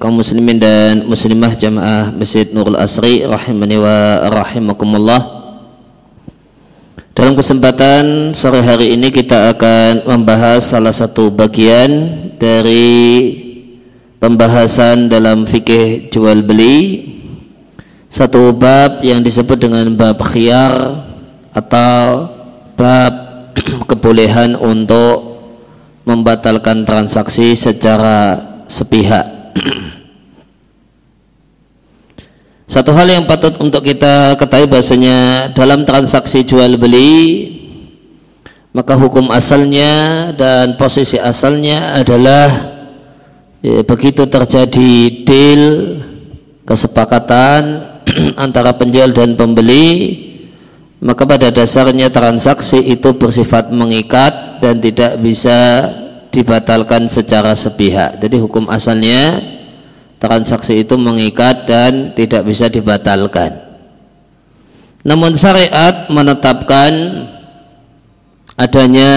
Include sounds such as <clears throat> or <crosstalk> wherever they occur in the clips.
kaum muslimin dan muslimah jamaah Masjid Nurul Asri rahimani wa rahimakumullah. Dalam kesempatan sore hari ini kita akan membahas salah satu bagian dari pembahasan dalam fikih jual beli satu bab yang disebut dengan bab khiyar atau bab <clears throat> kebolehan untuk membatalkan transaksi secara sepihak. <clears throat> Satu hal yang patut untuk kita ketahui bahasanya dalam transaksi jual beli maka hukum asalnya dan posisi asalnya adalah ya, begitu terjadi deal kesepakatan <clears throat> antara penjual dan pembeli maka pada dasarnya transaksi itu bersifat mengikat dan tidak bisa dibatalkan secara sepihak. Jadi hukum asalnya transaksi itu mengikat dan tidak bisa dibatalkan. Namun syariat menetapkan adanya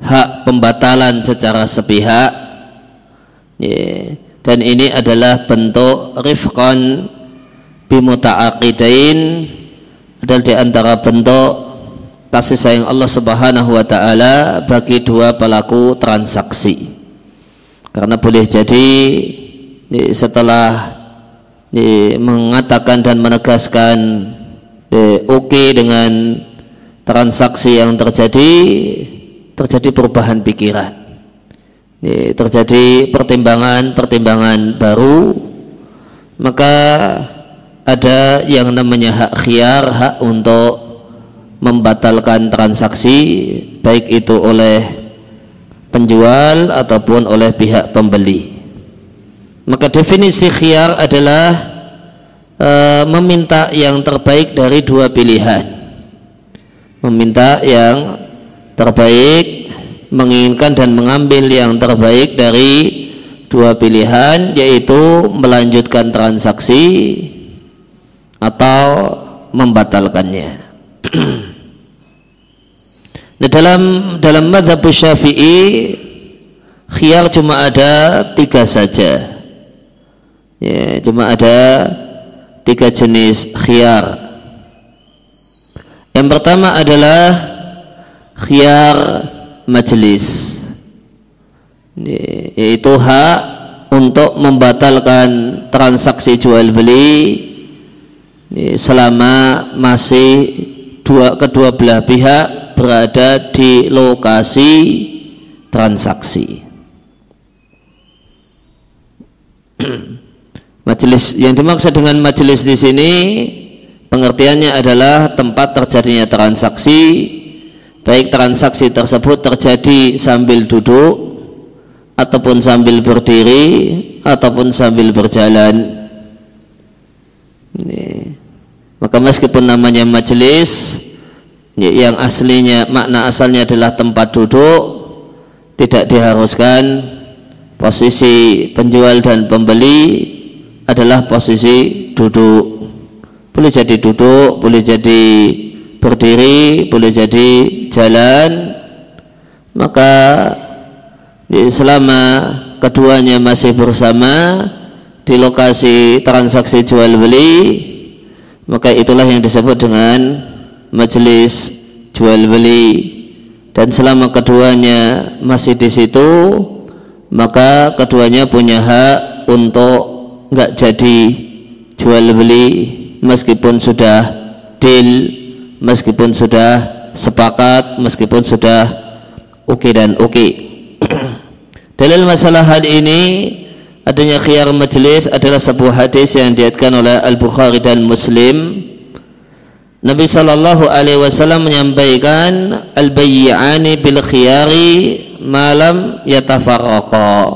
hak pembatalan secara sepihak dan ini adalah bentuk rifqan bimuta'aqidain adalah di antara bentuk kasih sayang Allah Subhanahu wa taala bagi dua pelaku transaksi. Karena boleh jadi setelah mengatakan dan menegaskan oke okay dengan transaksi yang terjadi terjadi perubahan pikiran. Terjadi pertimbangan-pertimbangan baru maka ada yang namanya hak khiar, hak untuk membatalkan transaksi baik itu oleh penjual ataupun oleh pihak pembeli. Maka definisi khiyar adalah e, meminta yang terbaik dari dua pilihan. Meminta yang terbaik, menginginkan dan mengambil yang terbaik dari dua pilihan yaitu melanjutkan transaksi atau membatalkannya. <clears throat> Nah, dalam dalam madhab syafi'i khiyar cuma ada tiga saja. Ya, cuma ada tiga jenis khiyar. Yang pertama adalah khiyar majelis. Ya, yaitu hak untuk membatalkan transaksi jual beli ya, selama masih dua kedua belah pihak berada di lokasi transaksi. <clears throat> majelis yang dimaksud dengan majelis di sini pengertiannya adalah tempat terjadinya transaksi baik transaksi tersebut terjadi sambil duduk ataupun sambil berdiri ataupun sambil berjalan. Ini. Maka meskipun namanya majelis yang aslinya makna asalnya adalah tempat duduk tidak diharuskan posisi penjual dan pembeli adalah posisi duduk. Boleh jadi duduk boleh jadi berdiri boleh jadi jalan. Maka selama keduanya masih bersama di lokasi transaksi jual beli maka itulah yang disebut dengan majelis jual beli dan selama keduanya masih di situ maka keduanya punya hak untuk nggak jadi jual beli meskipun sudah deal meskipun sudah sepakat meskipun sudah oke okay dan oke <clears throat> okay. dalil masalah hal ini adanya khiyar majelis adalah sebuah hadis yang diatkan oleh Al-Bukhari dan Muslim Nabi Shallallahu Alaihi Wasallam menyampaikan al bayyani bil khiyari malam yatafarraqa.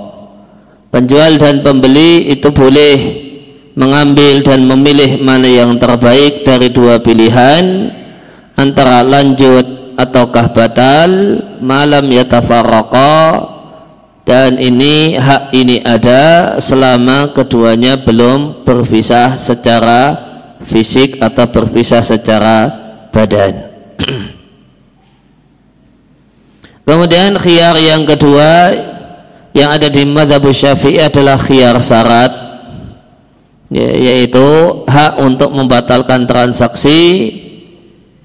Penjual dan pembeli itu boleh mengambil dan memilih mana yang terbaik dari dua pilihan antara lanjut ataukah batal malam yatafarraqa dan ini hak ini ada selama keduanya belum berpisah secara fisik atau berpisah secara badan. <clears throat> Kemudian khiyar yang kedua yang ada di madhab syafi'i adalah khiyar syarat ya, yaitu hak untuk membatalkan transaksi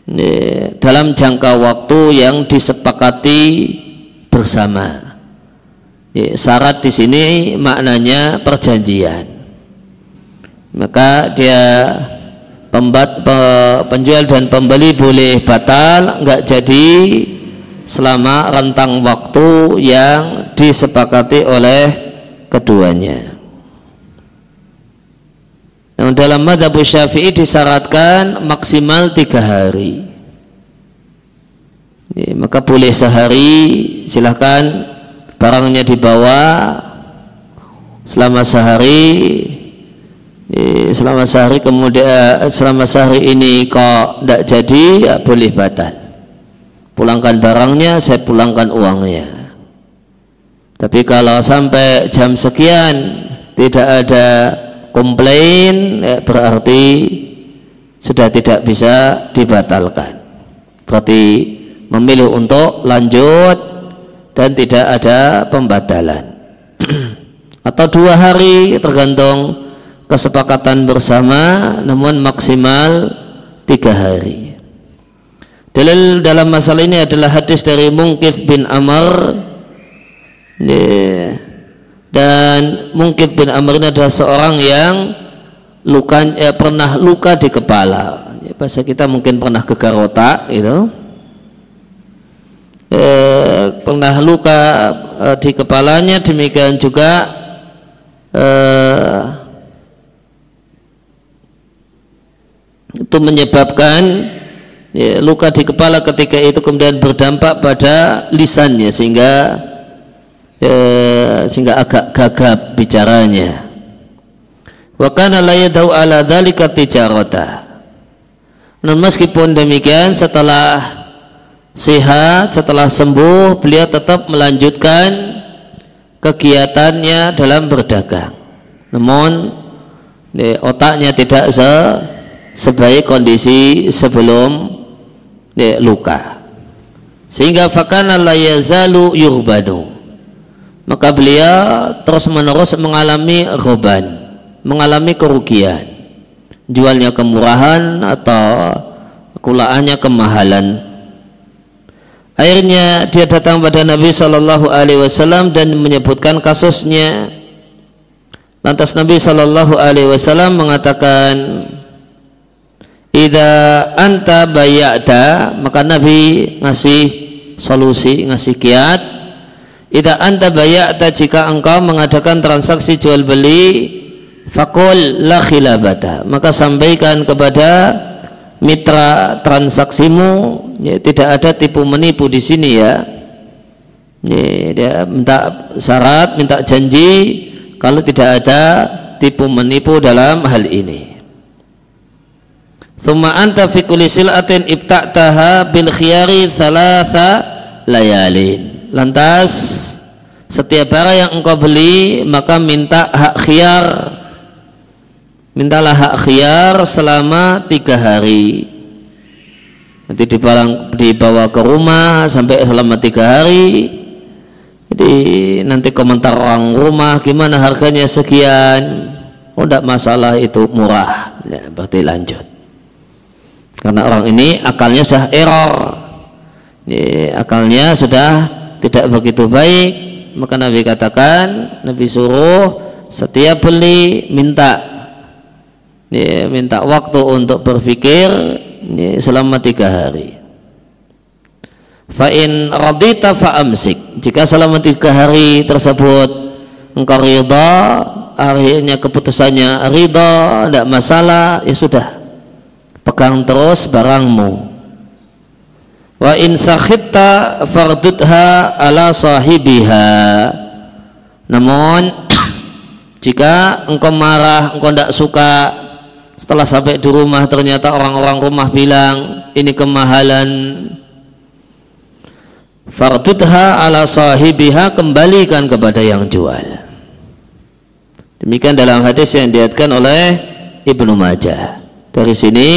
ya, dalam jangka waktu yang disepakati bersama. Ya, syarat di sini maknanya perjanjian. Maka dia pembat, pe, penjual dan pembeli boleh batal nggak jadi selama rentang waktu yang disepakati oleh keduanya. Yang dalam madhab syafi'i disyaratkan maksimal tiga hari. Ya, maka boleh sehari silahkan barangnya dibawa selama sehari selama sehari kemudian selama sehari ini kok tidak jadi ya boleh batal. Pulangkan barangnya saya pulangkan uangnya. Tapi kalau sampai jam sekian tidak ada komplain ya berarti sudah tidak bisa dibatalkan. Berarti memilih untuk lanjut dan tidak ada pembatalan. <clears throat> Atau dua hari tergantung kesepakatan bersama namun maksimal tiga hari. Dalil dalam masalah ini adalah hadis dari Mungkif bin Amr. Dan Mungkif bin Amr ini adalah seorang yang luka, ya, pernah luka di kepala. Ya, bahasa kita mungkin pernah gegar otak gitu. Eh, pernah luka eh, di kepalanya demikian juga eh, itu menyebabkan ya, luka di kepala ketika itu kemudian berdampak pada lisannya sehingga ya, sehingga agak gagap bicaranya. Wa kana la yadau ala dzalika tijarata. Dan meskipun demikian setelah sehat setelah sembuh beliau tetap melanjutkan kegiatannya dalam berdagang. Namun ya, otaknya tidak se sebaik kondisi sebelum ya, luka. Sehingga fakana la yazalu yurbanu maka beliau terus menerus mengalami roban mengalami kerugian. Jualnya kemurahan atau kulaannya kemahalan. Akhirnya dia datang pada Nabi Shallallahu Alaihi Wasallam dan menyebutkan kasusnya. Lantas Nabi Shallallahu Alaihi Wasallam mengatakan Ida anta bayata maka Nabi ngasih solusi ngasih kiat. Ida anta bayata jika engkau mengadakan transaksi jual beli fakul la khilabata. Maka sampaikan kepada mitra transaksimu ya, tidak ada tipu menipu di sini ya. ya dia minta syarat minta janji kalau tidak ada tipu menipu dalam hal ini Thumma anta fi kulli sil'atin ibta'taha bil khiyari thalatha layalin. Lantas setiap barang yang engkau beli maka minta hak khiyar. Mintalah hak khiyar selama tiga hari. Nanti dibalang, dibawa ke rumah sampai selama tiga hari. Jadi nanti komentar orang rumah gimana harganya sekian? Oh tidak masalah itu murah. Ya, berarti lanjut karena orang ini akalnya sudah error. Ya, akalnya sudah tidak begitu baik. Maka Nabi katakan Nabi suruh setiap beli minta. Ya, minta waktu untuk berpikir ya, selama tiga hari. Fa'in radita fa'amsik. Jika selama tiga hari tersebut engkau ridha akhirnya keputusannya ridha tidak masalah ya sudah pegang terus barangmu. Wa in sakhitta fardudha ala sahibiha. Namun <coughs> jika engkau marah engkau tidak suka setelah sampai di rumah ternyata orang-orang rumah bilang ini kemahalan. Fardudha ala sahibiha kembalikan kepada yang jual. Demikian dalam hadis yang diatkan oleh Ibnu Majah dari sini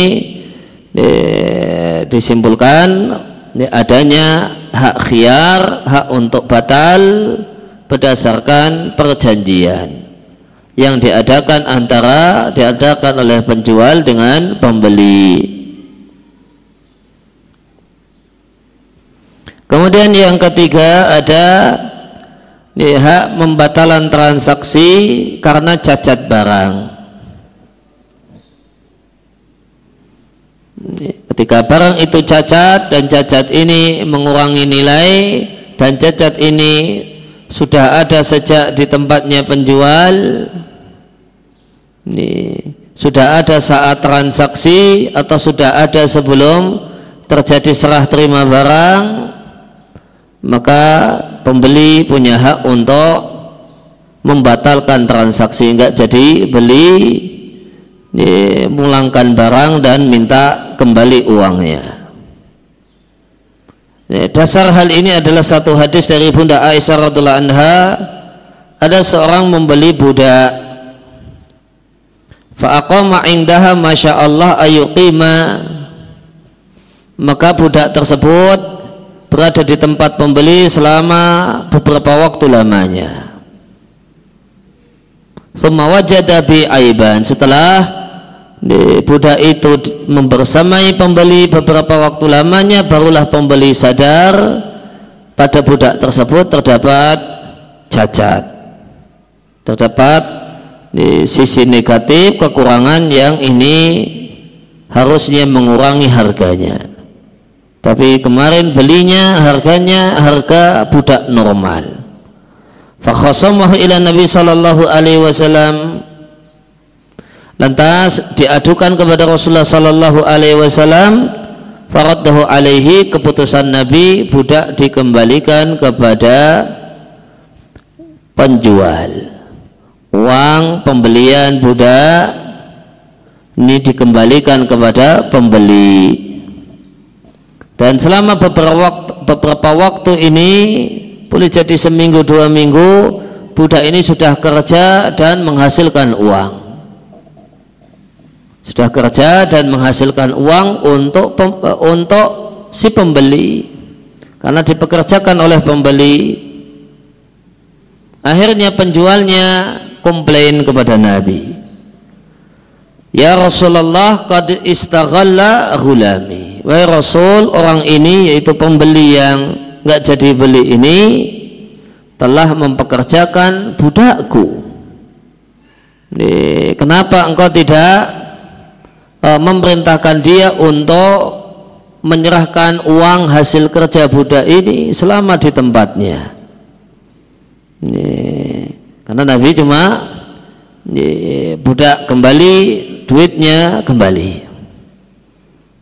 disimpulkan adanya hak khiar, hak untuk batal berdasarkan perjanjian yang diadakan antara diadakan oleh penjual dengan pembeli. Kemudian yang ketiga ada hak membatalan transaksi karena cacat barang. Ketika barang itu cacat dan cacat ini mengurangi nilai dan cacat ini sudah ada sejak di tempatnya penjual ini sudah ada saat transaksi atau sudah ada sebelum terjadi serah terima barang maka pembeli punya hak untuk membatalkan transaksi. Enggak jadi beli ini, mulangkan barang dan minta kembali uangnya Ya, dasar hal ini adalah satu hadis dari Bunda Aisyah radhiallahu anha. Ada seorang membeli budak. Fa'aqama indaha masya Allah ayuqima. Maka budak tersebut berada di tempat pembeli selama beberapa waktu lamanya. Wajada bi aiban. Setelah budak itu membersamai pembeli beberapa waktu lamanya barulah pembeli sadar pada budak tersebut terdapat cacat terdapat di sisi negatif kekurangan yang ini harusnya mengurangi harganya. Tapi kemarin belinya harganya harga budak normal. Fakhasamahu ila nabi sallallahu alaihi wasallam lantas diadukan kepada Rasulullah sallallahu alaihi wasallam faraddahu alaihi keputusan Nabi budak dikembalikan kepada penjual. Uang pembelian budak ini dikembalikan kepada pembeli. Dan selama beberapa waktu, beberapa waktu ini boleh jadi seminggu dua minggu budak ini sudah kerja dan menghasilkan uang sudah kerja dan menghasilkan uang untuk eh, untuk si pembeli. Karena dipekerjakan oleh pembeli. Akhirnya penjualnya komplain kepada Nabi. Ya Rasulullah qad istaghalla ghulami. Wahai Rasul orang ini yaitu pembeli yang nggak jadi beli ini telah mempekerjakan budakku. Kenapa engkau tidak e, memerintahkan dia untuk menyerahkan uang hasil kerja budak ini selama di tempatnya. Ini, karena Nabi cuma ini, budak kembali, duitnya kembali.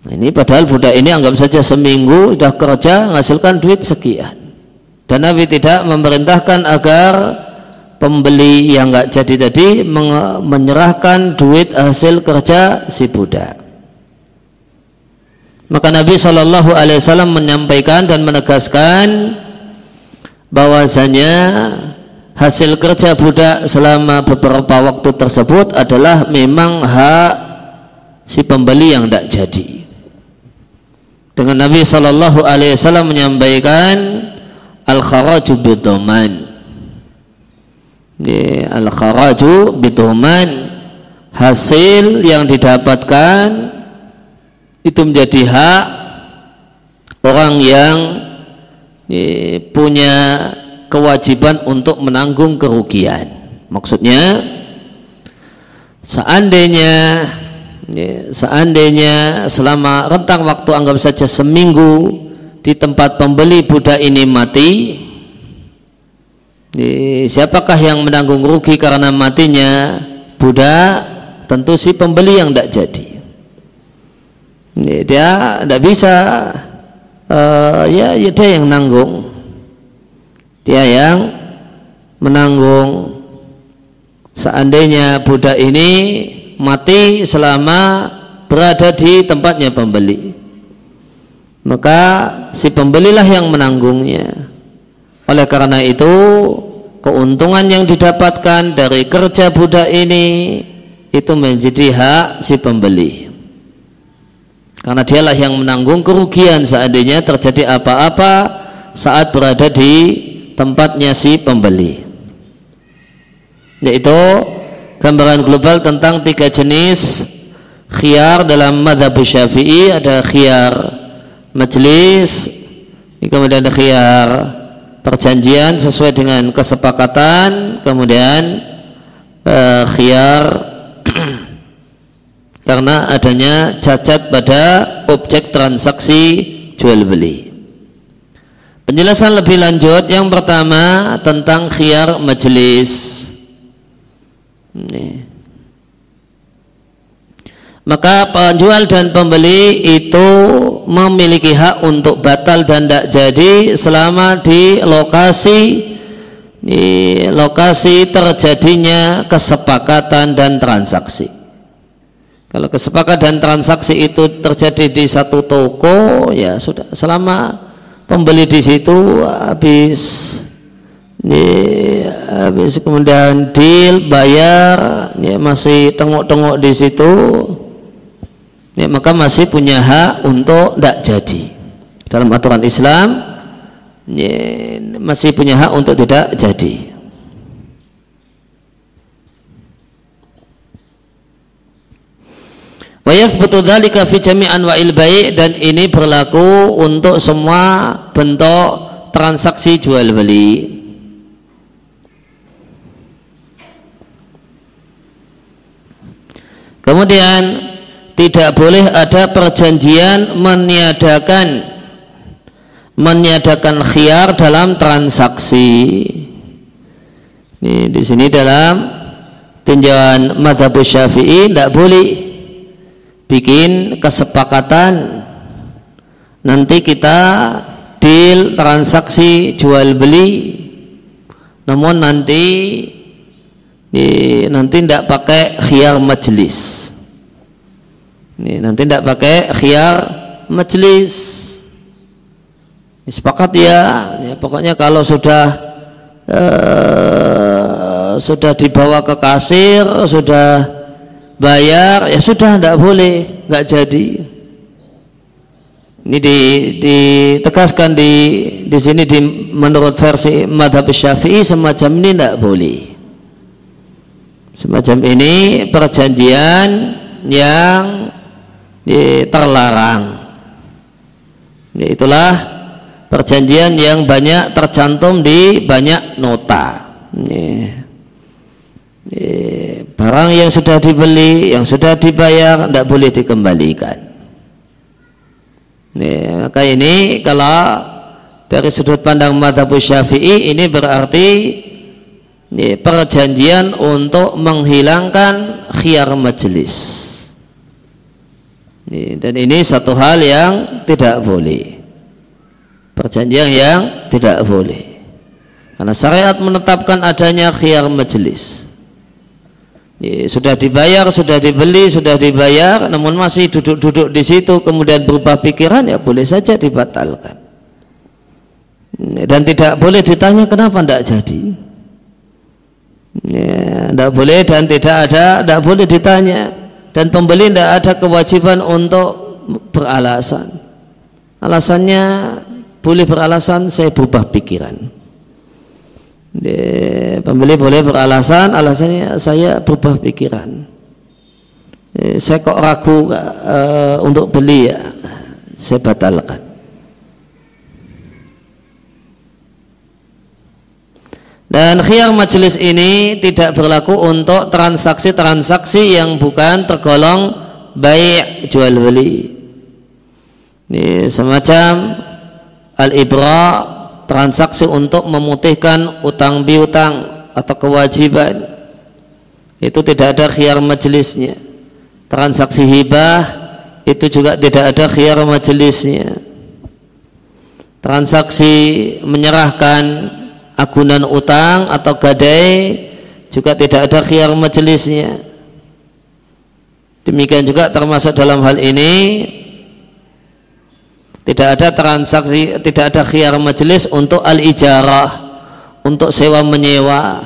Nah, ini padahal budak ini anggap saja seminggu sudah kerja menghasilkan duit sekian. Dan Nabi tidak memerintahkan agar pembeli yang nggak jadi tadi menyerahkan duit hasil kerja si budak. Maka Nabi Shallallahu Alaihi Wasallam menyampaikan dan menegaskan bahwasanya hasil kerja budak selama beberapa waktu tersebut adalah memang hak si pembeli yang tidak jadi. Dengan Nabi Shallallahu Alaihi Wasallam menyampaikan al kharaju bidoman al kharaju bituman. Hasil yang didapatkan itu menjadi hak orang yang punya kewajiban untuk menanggung kerugian. Maksudnya seandainya seandainya selama rentang waktu anggap saja seminggu di tempat pembeli budak ini mati siapakah yang menanggung rugi karena matinya? Budak tentu si pembeli yang tidak jadi. Dia tidak bisa uh, ya, ya dia yang nanggung dia yang menanggung. Seandainya budak ini mati selama berada di tempatnya pembeli maka si pembelilah yang menanggungnya oleh karena itu keuntungan yang didapatkan dari kerja budak ini itu menjadi hak si pembeli. Karena dialah yang menanggung kerugian seandainya terjadi apa-apa saat berada di tempatnya si pembeli yaitu gambaran global tentang tiga jenis khiyar dalam madhab syafi'i ada khiyar majelis kemudian ada khiyar perjanjian sesuai dengan kesepakatan kemudian uh, khiyar <clears throat> karena adanya cacat pada objek transaksi jual beli. Penjelasan lebih lanjut yang pertama tentang khiyar majelis ini. Maka penjual dan pembeli itu memiliki hak untuk batal dan tidak jadi selama di lokasi di lokasi terjadinya kesepakatan dan transaksi. Kalau kesepakatan dan transaksi itu terjadi di satu toko, ya sudah. Selama pembeli di situ habis ini habis kemudian deal bayar, ya masih tengok-tengok di situ, ya, maka masih punya hak untuk tidak jadi dalam aturan Islam ya, masih punya hak untuk tidak jadi Wayas betul dalika fi jami'an wa baik dan ini berlaku untuk semua bentuk transaksi jual beli. Kemudian tidak boleh ada perjanjian meniadakan meniadakan khiar dalam transaksi. Ini di sini dalam tinjauan madhab syafi'i tidak boleh bikin kesepakatan. Nanti kita deal transaksi jual beli. Namun nanti nanti tidak pakai khiar majelis ini nanti tidak pakai khiar majelis. Sepakat ya, ya pokoknya kalau sudah uh, sudah dibawa ke kasir, sudah bayar, ya sudah tidak boleh, nggak jadi. Ini di, ditegaskan di di sini di menurut versi madhab syafi'i semacam ini tidak boleh. Semacam ini perjanjian yang terlarang. Itulah perjanjian yang banyak tercantum di banyak nota. Barang yang sudah dibeli, yang sudah dibayar, tidak boleh dikembalikan. Maka ini kalau dari sudut pandang madhab syafi'i ini berarti ini perjanjian untuk menghilangkan khiyar majelis dan ini satu hal yang tidak boleh. Perjanjian yang tidak boleh. Karena syariat menetapkan adanya khiyar majelis. sudah dibayar, sudah dibeli, sudah dibayar, namun masih duduk-duduk di situ, kemudian berubah pikiran, ya boleh saja dibatalkan. Dan tidak boleh ditanya kenapa tidak jadi. Ya, tidak boleh dan tidak ada, tidak boleh ditanya dan pembeli tidak ada kewajiban untuk beralasan. Alasannya boleh beralasan saya berubah pikiran. Pembeli boleh beralasan alasannya saya berubah pikiran. Saya kok ragu uh, untuk beli ya. Saya batalkan Dan khiyar majelis ini tidak berlaku untuk transaksi-transaksi yang bukan tergolong baik jual beli. Ini semacam al-ibra transaksi untuk memutihkan utang piutang atau kewajiban. Itu tidak ada khiyar majelisnya. Transaksi hibah itu juga tidak ada khiyar majelisnya. Transaksi menyerahkan agunan utang atau gadai juga tidak ada khiyar majelisnya demikian juga termasuk dalam hal ini tidak ada transaksi tidak ada khiyar majelis untuk al-ijarah untuk sewa menyewa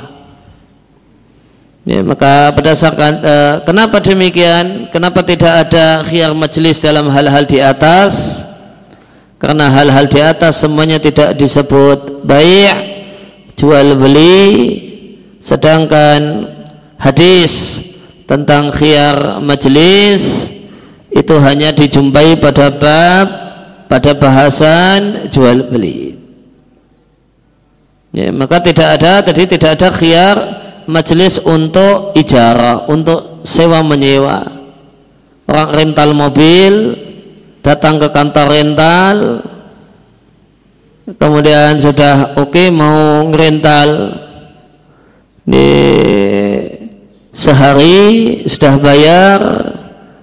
ya, maka berdasarkan eh, kenapa demikian? Kenapa tidak ada khiyar majelis dalam hal-hal di atas? Karena hal-hal di atas semuanya tidak disebut baik jual beli sedangkan hadis tentang khiyar majelis itu hanya dijumpai pada bab pada bahasan jual beli. Ya, maka tidak ada tadi tidak ada khiyar majelis untuk ijarah untuk sewa menyewa. Orang rental mobil datang ke kantor rental kemudian sudah oke okay, mau ngerental di sehari sudah bayar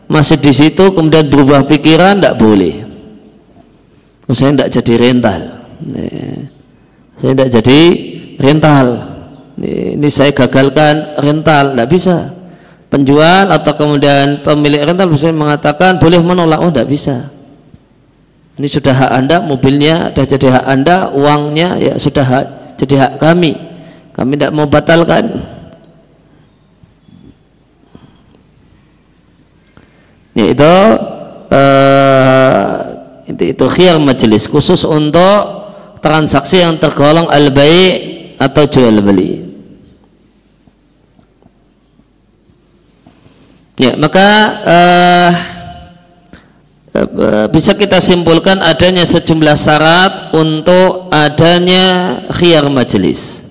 masih di situ kemudian berubah pikiran tidak boleh. Saya tidak jadi rental. Saya tidak jadi rental. Ini saya gagalkan rental tidak bisa. Penjual atau kemudian pemilik rental bisa mengatakan boleh menolak. Oh tidak bisa ini sudah hak anda mobilnya sudah jadi hak anda uangnya ya sudah hak, jadi hak kami. Kami tidak mau batalkan. Ya, itu uh, itu, itu khiyar majelis khusus untuk transaksi yang tergolong al-bai' atau jual beli. Ya, maka uh, bisa kita simpulkan adanya sejumlah syarat untuk adanya khiyar majelis.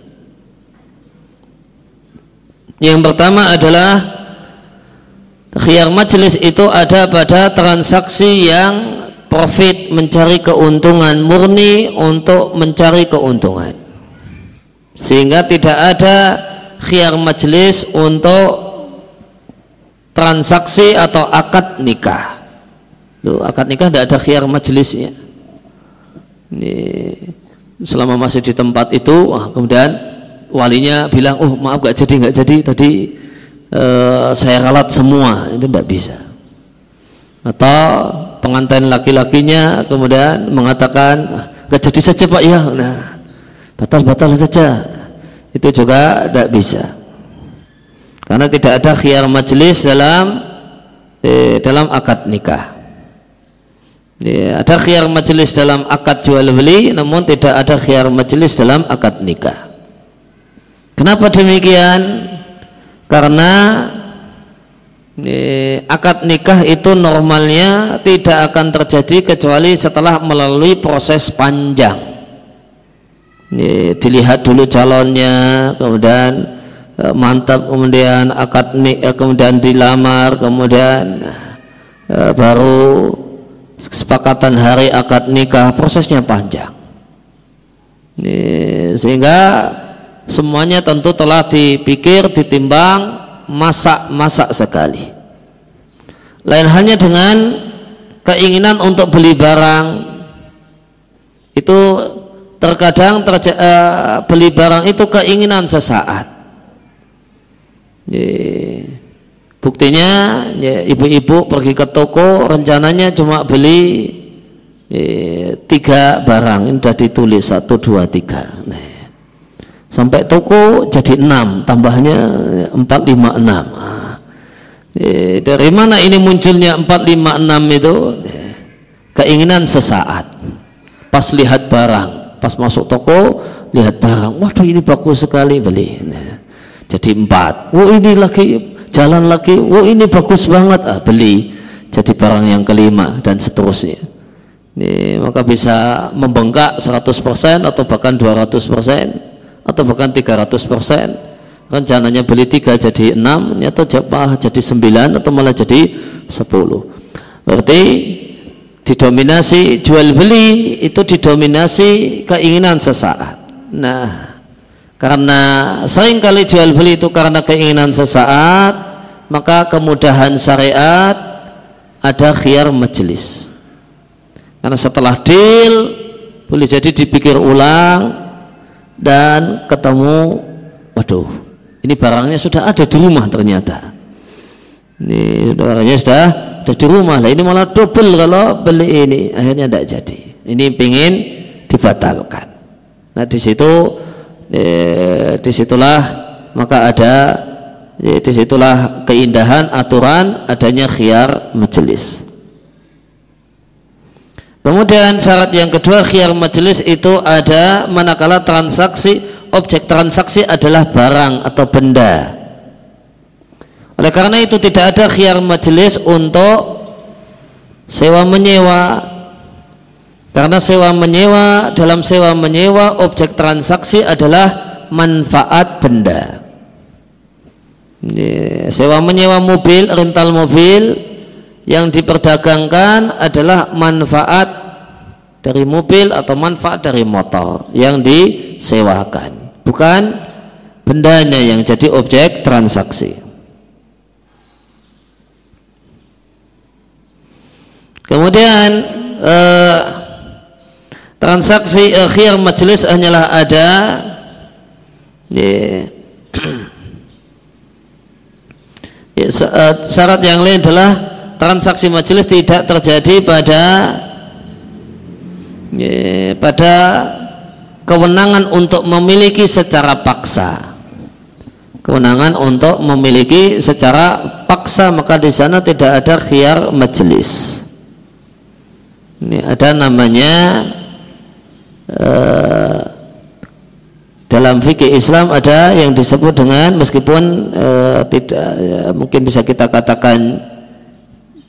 Yang pertama adalah khiyar majelis itu ada pada transaksi yang profit mencari keuntungan murni untuk mencari keuntungan. Sehingga tidak ada khiyar majelis untuk transaksi atau akad nikah. Loh, akad nikah tidak ada khiyar majelisnya. Ini selama masih di tempat itu, wah, kemudian walinya bilang, oh maaf gak jadi nggak jadi. Tadi uh, saya ralat semua. Itu tidak bisa. Atau pengantin laki-lakinya kemudian mengatakan gak jadi saja pak ya, nah batal batal saja. Itu juga tidak bisa. Karena tidak ada khiyar majelis dalam eh, dalam akad nikah ya, ada khiyar majelis dalam akad jual beli namun tidak ada khiyar majelis dalam akad nikah. Kenapa demikian? Karena eh, akad nikah itu normalnya tidak akan terjadi kecuali setelah melalui proses panjang. Dilihat dulu calonnya kemudian Eh, mantap kemudian akad nik eh, kemudian dilamar kemudian eh, baru kesepakatan hari akad nikah prosesnya panjang. Ini, sehingga semuanya tentu telah dipikir ditimbang masak-masak sekali. Lain hanya dengan keinginan untuk beli barang. Itu terkadang terja, uh, beli barang itu keinginan sesaat Buktinya ibu-ibu pergi ke toko rencananya cuma beli tiga barang ini sudah ditulis satu dua tiga. Nah, sampai toko jadi enam tambahnya empat lima enam. Ah. dari mana ini munculnya empat lima enam itu? Keinginan sesaat. Pas lihat barang, pas masuk toko lihat barang, waduh ini bagus sekali beli. Nah, jadi empat oh ini lagi jalan lagi oh ini bagus banget. Ah beli. Jadi barang yang kelima dan seterusnya. Ini maka bisa membengkak 100% atau bahkan 200% atau bahkan 300% rencananya beli tiga jadi enam atau jadi sembilan atau malah jadi sepuluh. Berarti didominasi jual beli itu didominasi keinginan sesaat. Nah karena sering kali jual beli itu karena keinginan sesaat maka kemudahan syariat ada khiyar majelis karena setelah deal boleh jadi dipikir ulang dan ketemu waduh ini barangnya sudah ada di rumah ternyata. Ini barangnya sudah ada di rumah lah ini malah double kalau beli ini akhirnya tidak jadi. Ini ingin dibatalkan. Nah di situ e, di situlah maka ada e, di situlah keindahan aturan adanya khiar majelis kemudian syarat yang kedua khiar majelis itu ada manakala transaksi objek transaksi adalah barang atau benda. Oleh karena itu tidak ada khiar majelis untuk sewa menyewa. Karena sewa menyewa dalam sewa menyewa objek transaksi adalah manfaat benda. Sewa menyewa mobil, rental mobil yang diperdagangkan adalah manfaat dari mobil atau manfaat dari motor yang disewakan, bukan bendanya yang jadi objek transaksi. Kemudian eh, transaksi akhir majelis hanyalah ada. Eh, syarat yang lain adalah transaksi majelis tidak terjadi pada ya, pada kewenangan untuk memiliki secara paksa. Kewenangan untuk memiliki secara paksa maka di sana tidak ada khiar majelis ini ada namanya uh, dalam fikih Islam ada yang disebut dengan meskipun e, tidak ya, mungkin bisa kita katakan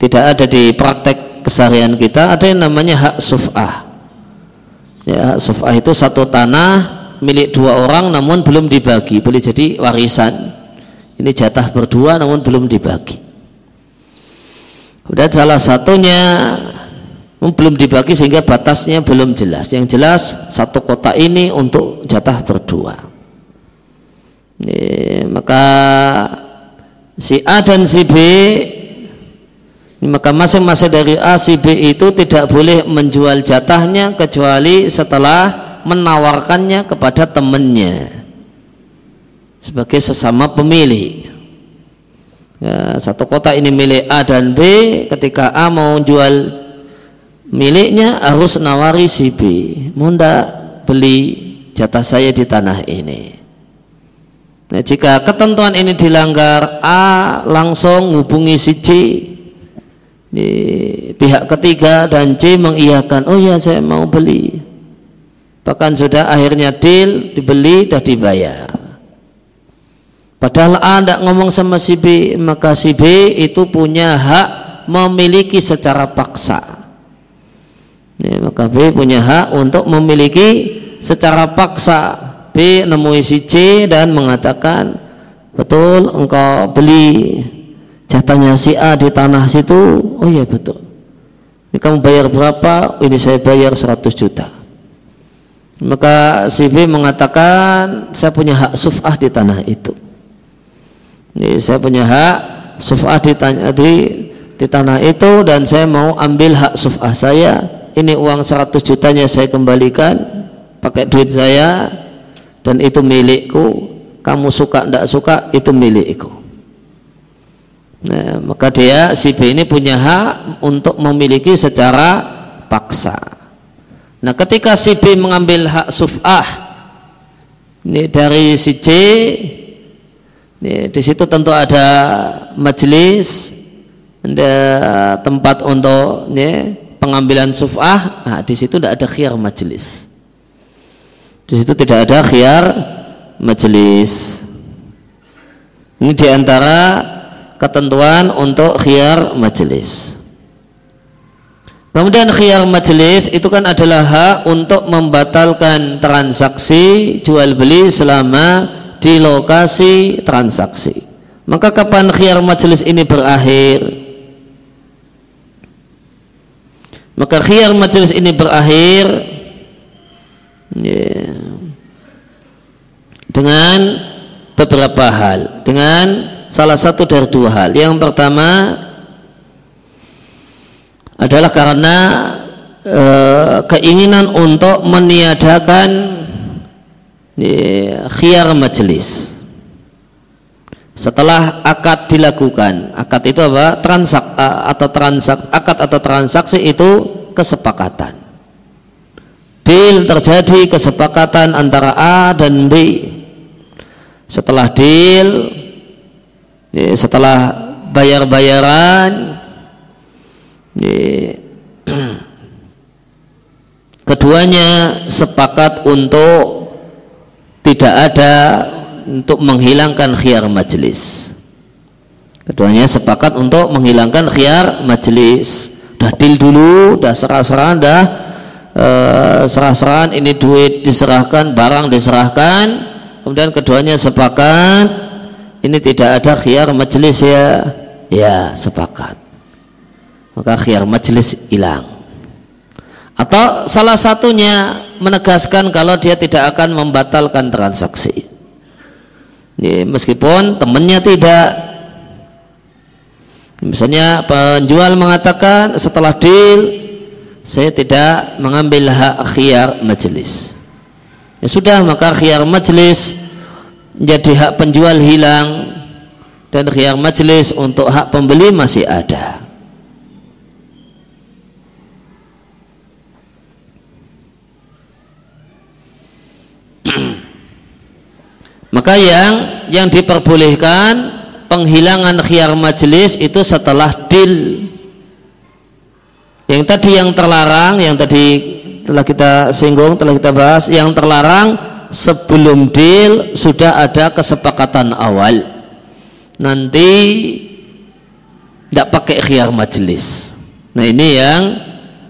tidak ada di praktek keseharian kita ada yang namanya hak suf'ah. Ya hak suf'ah itu satu tanah milik dua orang namun belum dibagi boleh jadi warisan. Ini jatah berdua namun belum dibagi. Dan salah satunya belum dibagi sehingga batasnya belum jelas. Yang jelas satu kota ini untuk jatah berdua. Ini, maka si A dan si B maka masing-masing dari A si B itu tidak boleh menjual jatahnya kecuali setelah menawarkannya kepada temannya sebagai sesama pemilik. Ya, satu kota ini milik A dan B ketika A mau jual miliknya harus nawari si B. Munda beli jatah saya di tanah ini. Nah, jika ketentuan ini dilanggar A langsung hubungi si C. Di pihak ketiga dan C mengiyakan oh ya saya mau beli. Bahkan sudah akhirnya deal dibeli dan dibayar. Padahal A tidak ngomong sama si B maka si B itu punya hak memiliki secara paksa ya, maka B punya hak untuk memiliki secara paksa. B nemui si C dan mengatakan betul engkau beli jatahnya si A di tanah situ. Oh iya betul. Ini kamu bayar berapa? Ini saya bayar 100 juta. Maka si B mengatakan saya punya hak suf'ah di tanah itu. Ini saya punya hak suf'ah di, di, di tanah itu dan saya mau ambil hak suf'ah saya ini uang 100 jutanya saya kembalikan pakai duit saya dan itu milikku. Kamu suka tidak suka itu milikku. Nah, maka dia si B ini punya hak untuk memiliki secara paksa. Nah ketika si B mengambil hak suf'ah ini dari si C ini, di situ tentu ada majelis ada tempat untuk ini, pengambilan suf'ah, nah, di situ tidak ada khiar majelis. Di situ tidak ada khiar majelis. Ini di antara ketentuan untuk khiar majelis. Kemudian khiar majelis itu kan adalah hak untuk membatalkan transaksi jual beli selama di lokasi transaksi. Maka kapan khiar majelis ini berakhir? Maka khiyar majelis ini berakhir. Ya, dengan beberapa hal. Dengan salah satu dari dua hal. Yang pertama adalah karena e, keinginan untuk meniadakan ya, khiyar majelis setelah akad dilakukan akad itu apa? Transak atau transak akad atau transaksi itu kesepakatan. Deal terjadi kesepakatan antara A dan B. Setelah deal ya, setelah bayar-bayaran ya, <clears throat> keduanya sepakat untuk tidak ada untuk menghilangkan khiyar majelis keduanya sepakat untuk menghilangkan khiyar majelis udah deal dulu udah serah-serahan dah uh, serah-serahan ini duit diserahkan barang diserahkan. Kemudian keduanya sepakat ini tidak ada khiyar majelis ya. Ya sepakat. Maka khiyar majelis hilang. Atau salah satunya menegaskan kalau dia tidak akan membatalkan transaksi ya, meskipun temannya tidak. Misalnya penjual mengatakan setelah deal saya tidak mengambil hak khiyar majelis ya sudah maka khiyar majelis menjadi hak penjual hilang dan khiyar majelis untuk hak pembeli masih ada <clears throat> maka yang yang diperbolehkan penghilangan khiyar majelis itu setelah deal yang tadi yang terlarang yang tadi telah kita singgung telah kita bahas yang terlarang sebelum deal sudah ada kesepakatan awal. Nanti tidak pakai khiyar majelis nah ini yang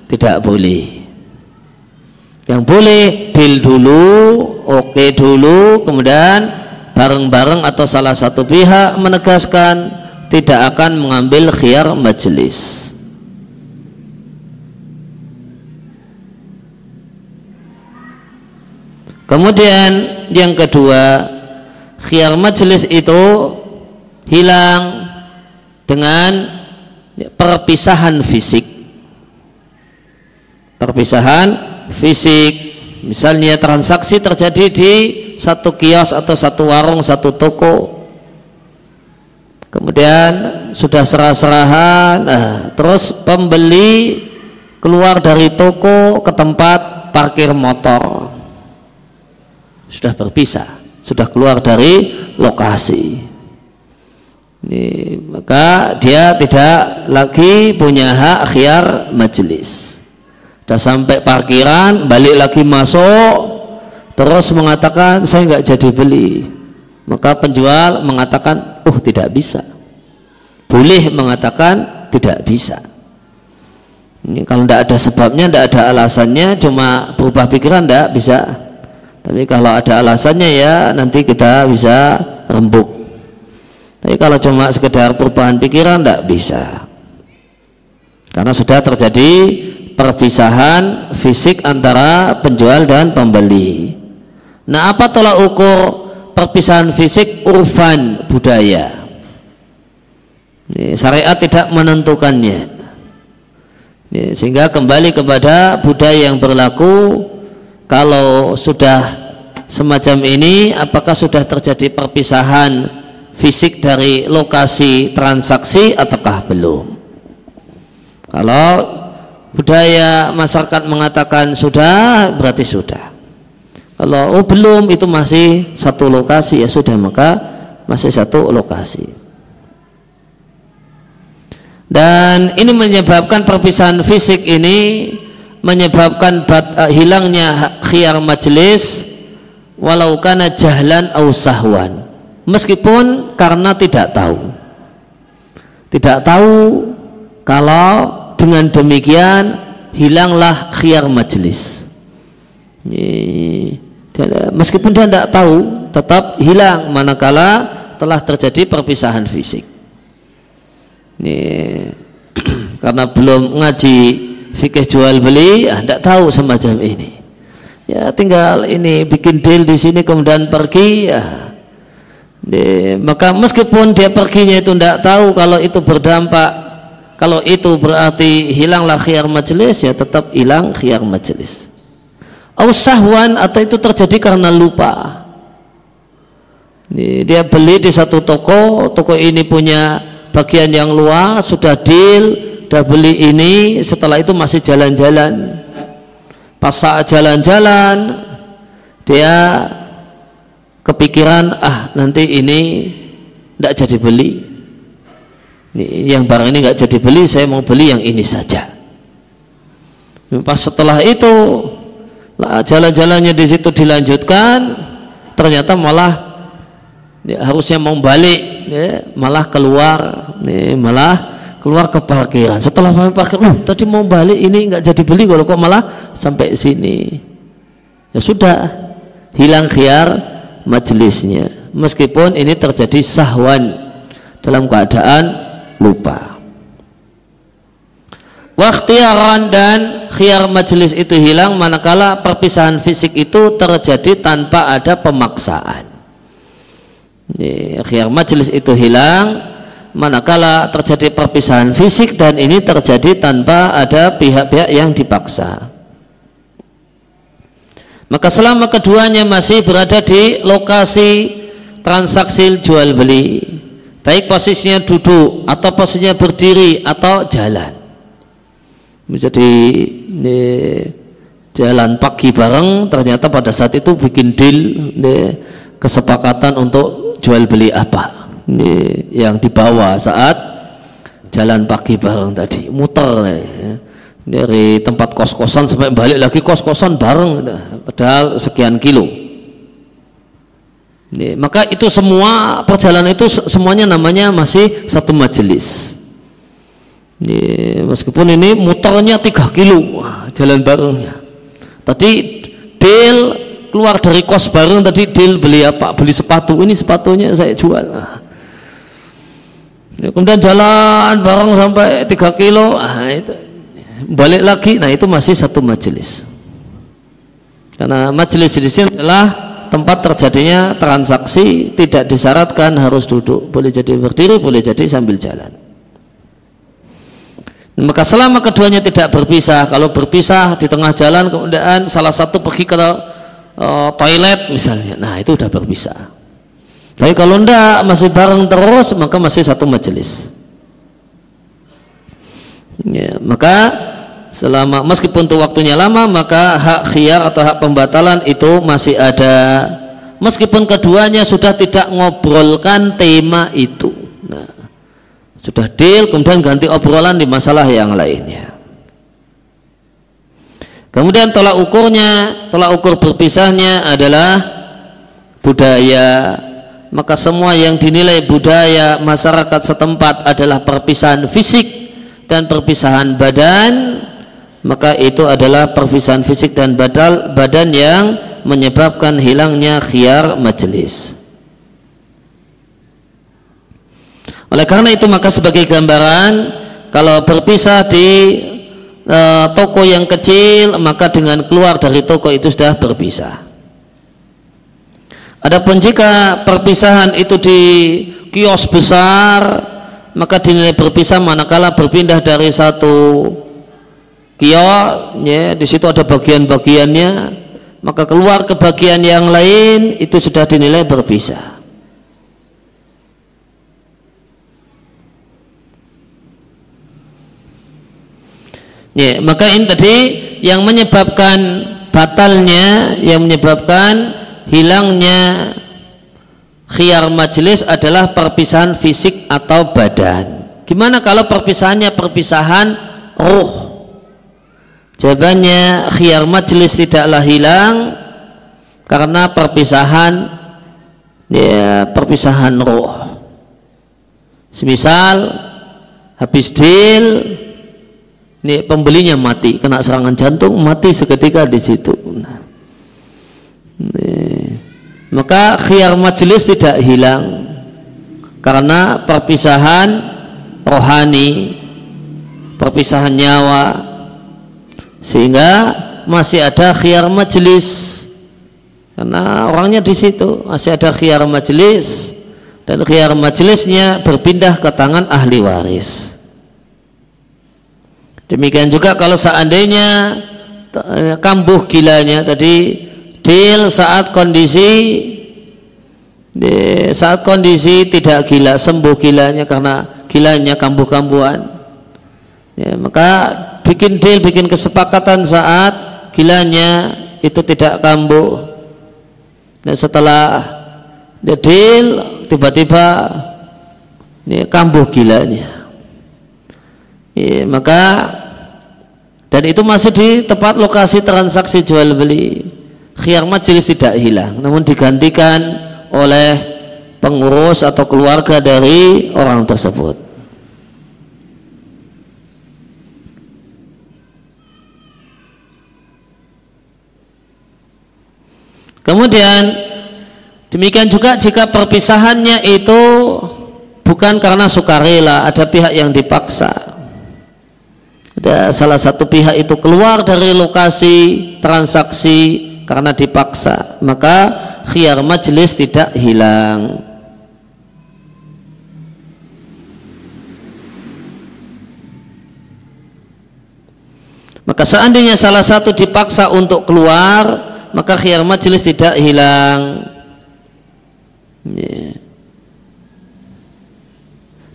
tidak boleh. Yang boleh deal dulu oke dulu kemudian bareng-bareng atau salah satu pihak menegaskan tidak akan mengambil khiyar majelis kemudian yang kedua khiyar majelis itu hilang dengan perpisahan fisik. Perpisahan fisik misalnya transaksi terjadi di satu kios atau satu warung satu toko. Kemudian sudah serah-serahan nah, terus pembeli keluar dari toko ke tempat parkir motor. Sudah berpisah sudah keluar dari lokasi. Ini, maka dia tidak lagi punya hak khiar majelis Sudah sampai parkiran, balik lagi masuk, terus mengatakan saya nggak jadi beli. Maka penjual mengatakan, oh tidak bisa. Boleh mengatakan tidak bisa. Ini kalau tidak ada sebabnya, tidak ada alasannya, cuma berubah pikiran tidak bisa. Tapi kalau ada alasannya ya nanti kita bisa rembuk. Tapi kalau cuma sekedar perubahan pikiran tidak bisa. Karena sudah terjadi perpisahan fisik antara penjual dan pembeli. Nah, apa tolak ukur perpisahan fisik urfan budaya? Syariat tidak menentukannya. Sehingga kembali kepada budaya yang berlaku kalau sudah semacam ini apakah sudah terjadi perpisahan fisik dari lokasi transaksi ataukah belum? Kalau budaya masyarakat mengatakan sudah berarti sudah. Kalau oh belum itu masih satu lokasi. Ya sudah maka masih satu lokasi. Dan ini menyebabkan perpisahan fisik ini menyebabkan bat, uh, hilangnya khiyar majelis walau kana jahlan au sahwan. Meskipun karena tidak tahu. Tidak tahu kalau dengan demikian hilanglah khiar majelis meskipun dia tidak tahu tetap hilang manakala telah terjadi perpisahan fisik. Ini <clears throat> karena belum ngaji fikih jual beli ya tidak tahu semacam ini. Ya tinggal ini bikin deal di sini kemudian pergi ya. Maka meskipun dia perginya itu tidak tahu kalau itu berdampak kalau itu berarti hilanglah khiyar majelis ya tetap hilang khiyar majelis sahwan atau itu terjadi karena lupa. Dia beli di satu toko toko ini punya bagian yang luas sudah deal sudah beli ini setelah itu masih jalan-jalan. Pas saat jalan-jalan dia kepikiran ah nanti ini tidak jadi beli yang barang ini nggak jadi beli saya mau beli yang ini saja. Pas setelah itu jalan-jalannya di situ dilanjutkan ternyata malah ya, harusnya mau balik ya, malah keluar ya, malah keluar ke parkiran. Setelah parkir uh, tadi mau balik ini nggak jadi beli kalau kok malah sampai sini. Ya sudah hilang khiar majelisnya meskipun ini terjadi sahwan dalam keadaan lupa Waktiaran dan khiar majelis itu hilang manakala perpisahan fisik itu terjadi tanpa ada pemaksaan. Khiar majelis itu hilang manakala terjadi perpisahan fisik dan ini terjadi tanpa ada pihak-pihak yang dipaksa. Maka selama keduanya masih berada di lokasi transaksi jual beli, baik posisinya duduk atau posisinya berdiri atau jalan. Menjadi ini, jalan pagi bareng ternyata pada saat itu bikin deal ini, kesepakatan untuk jual beli apa. Ini, yang dibawa saat jalan pagi bareng tadi. Muter nih, ya. dari tempat kos-kosan sampai balik lagi kos-kosan bareng. Padahal sekian kilo. ini, maka itu semua perjalanan itu semuanya namanya masih satu majelis ini, meskipun ini muternya 3 kilo jalan barengnya. Tadi deal keluar dari kos bareng tadi deal beli apa? Beli sepatu. Ini sepatunya saya jual. Nah. Kemudian jalan bareng sampai 3 kilo. Nah, itu balik lagi. Nah, itu masih satu majelis. Karena majelis di sini adalah tempat terjadinya transaksi tidak disyaratkan harus duduk. Boleh jadi berdiri, boleh jadi sambil jalan. Maka selama keduanya tidak berpisah, kalau berpisah di tengah jalan kemudian salah satu pergi ke uh, toilet misalnya, nah itu sudah berpisah. Tapi kalau tidak masih bareng terus maka masih satu majelis. Ya, maka selama meskipun itu waktunya lama maka hak khiyar atau hak pembatalan itu masih ada. Meskipun keduanya sudah tidak ngobrolkan tema itu. Nah, sudah deal kemudian ganti obrolan di masalah yang lainnya. Kemudian tolak ukurnya tolak ukur berpisahnya adalah budaya. Maka semua yang dinilai budaya masyarakat setempat adalah perpisahan fisik dan perpisahan badan maka itu adalah perpisahan fisik dan badal badan yang menyebabkan hilangnya khiar majelis Oleh karena itu maka sebagai gambaran kalau berpisah di e, toko yang kecil maka dengan keluar dari toko itu sudah berpisah. Adapun jika perpisahan itu di kios besar maka dinilai berpisah manakala berpindah dari satu kios ya di situ ada bagian-bagiannya maka keluar ke bagian yang lain itu sudah dinilai berpisah. Ya, maka ini tadi yang menyebabkan batalnya, yang menyebabkan hilangnya khiyar majelis adalah perpisahan fisik atau badan. Gimana kalau perpisahannya perpisahan ruh? Jawabannya khiyar majelis tidaklah hilang karena perpisahan ya perpisahan ruh. Semisal habis deal ini pembelinya mati kena serangan jantung mati seketika di situ. Nah, maka khiar majelis tidak hilang karena perpisahan rohani perpisahan nyawa sehingga masih ada khiar majelis karena orangnya di situ. Masih ada khiar majelis dan khiar majelisnya berpindah ke tangan ahli waris. Demikian juga kalau seandainya eh, kambuh gilanya tadi deal saat kondisi di saat kondisi tidak gila sembuh gilanya karena gilanya kambuh-kambuhan. Ya, maka bikin deal bikin kesepakatan saat gilanya itu tidak kambuh. Dan setelah dia deal tiba-tiba ini kambuh gilanya. Ya, maka dan itu masih di tempat lokasi transaksi jual beli. Khiyar majelis tidak hilang namun digantikan oleh pengurus atau keluarga dari orang tersebut kemudian demikian juga jika perpisahannya itu bukan karena sukarela ada pihak yang dipaksa. Ada salah satu pihak itu keluar dari lokasi transaksi karena dipaksa maka khiyar majelis tidak hilang. Maka seandainya salah satu dipaksa untuk keluar maka khiyar majelis tidak hilang. Yeah.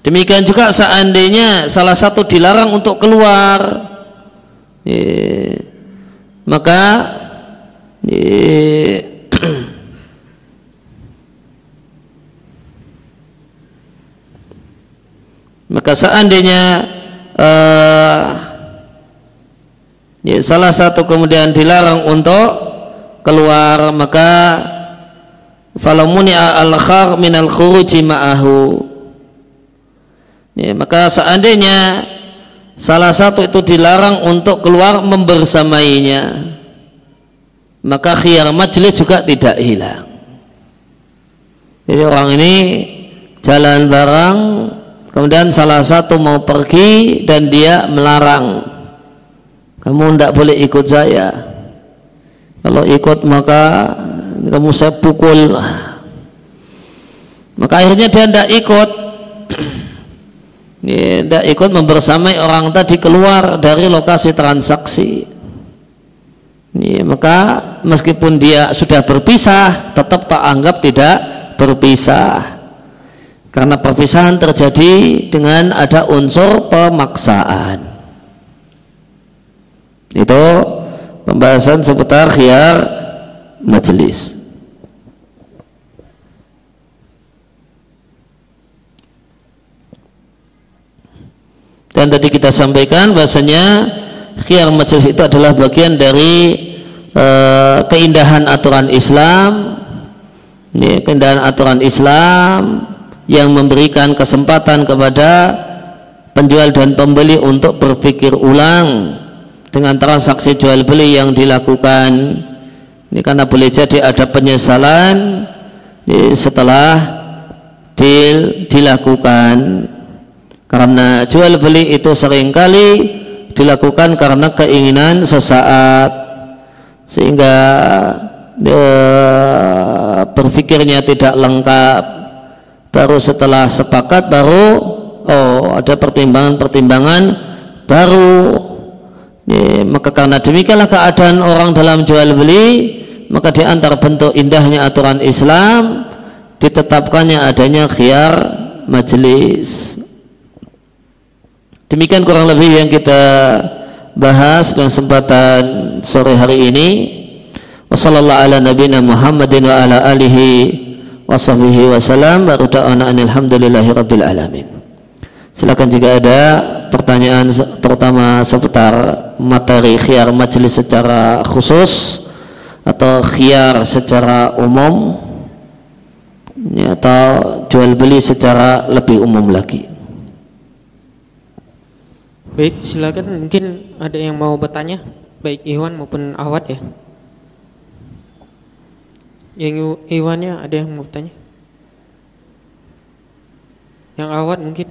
Demikian juga seandainya salah satu dilarang untuk keluar, ya, maka ya, <clears throat> maka seandainya uh, ya, salah satu kemudian dilarang untuk keluar maka falamuni al-khar min al-khuruji ma'ahu. Ya, maka seandainya salah satu itu dilarang untuk keluar membersamainya maka khiyar majlis juga tidak hilang. Jadi orang ini jalan bareng kemudian salah satu mau pergi dan dia melarang. Kamu tidak boleh ikut saya kalau ikut maka kamu saya pukul. Maka akhirnya dia tidak ikut. <clears throat> Tidak ikut membersamai orang tadi keluar dari lokasi transaksi. Ya, maka meskipun dia sudah berpisah tetap tak anggap tidak berpisah. Karena perpisahan terjadi dengan ada unsur pemaksaan. Itu pembahasan seputar khiyar majelis Dan tadi kita sampaikan bahasanya khiyar majlis itu adalah bagian dari uh, keindahan aturan Islam, ya, keindahan aturan Islam yang memberikan kesempatan kepada penjual dan pembeli untuk berpikir ulang dengan transaksi jual beli yang dilakukan. Ini karena boleh jadi ada penyesalan setelah deal dilakukan. Karena jual beli itu sering kali dilakukan karena keinginan sesaat. Sehingga e, berpikirnya tidak lengkap. Baru setelah sepakat baru oh ada pertimbangan-pertimbangan baru ya, maka karena demikianlah keadaan orang dalam jual beli maka di antara bentuk indahnya aturan Islam ditetapkannya adanya khiyar majelis Demikian kurang lebih yang kita bahas dalam kesempatan sore hari ini. Wassallallahu ala nabiyina Muhammadin wa ala alihi wa sahbihi wasallam wa da'ana alhamdulillahi rabbil alamin. Silakan jika ada pertanyaan terutama seputar materi khiyar majelis secara khusus atau khiyar secara umum atau jual beli secara lebih umum lagi. Baik, silakan mungkin ada yang mau bertanya, baik Iwan maupun Awad ya. Yang Iwannya ada yang mau bertanya? Yang Awad mungkin?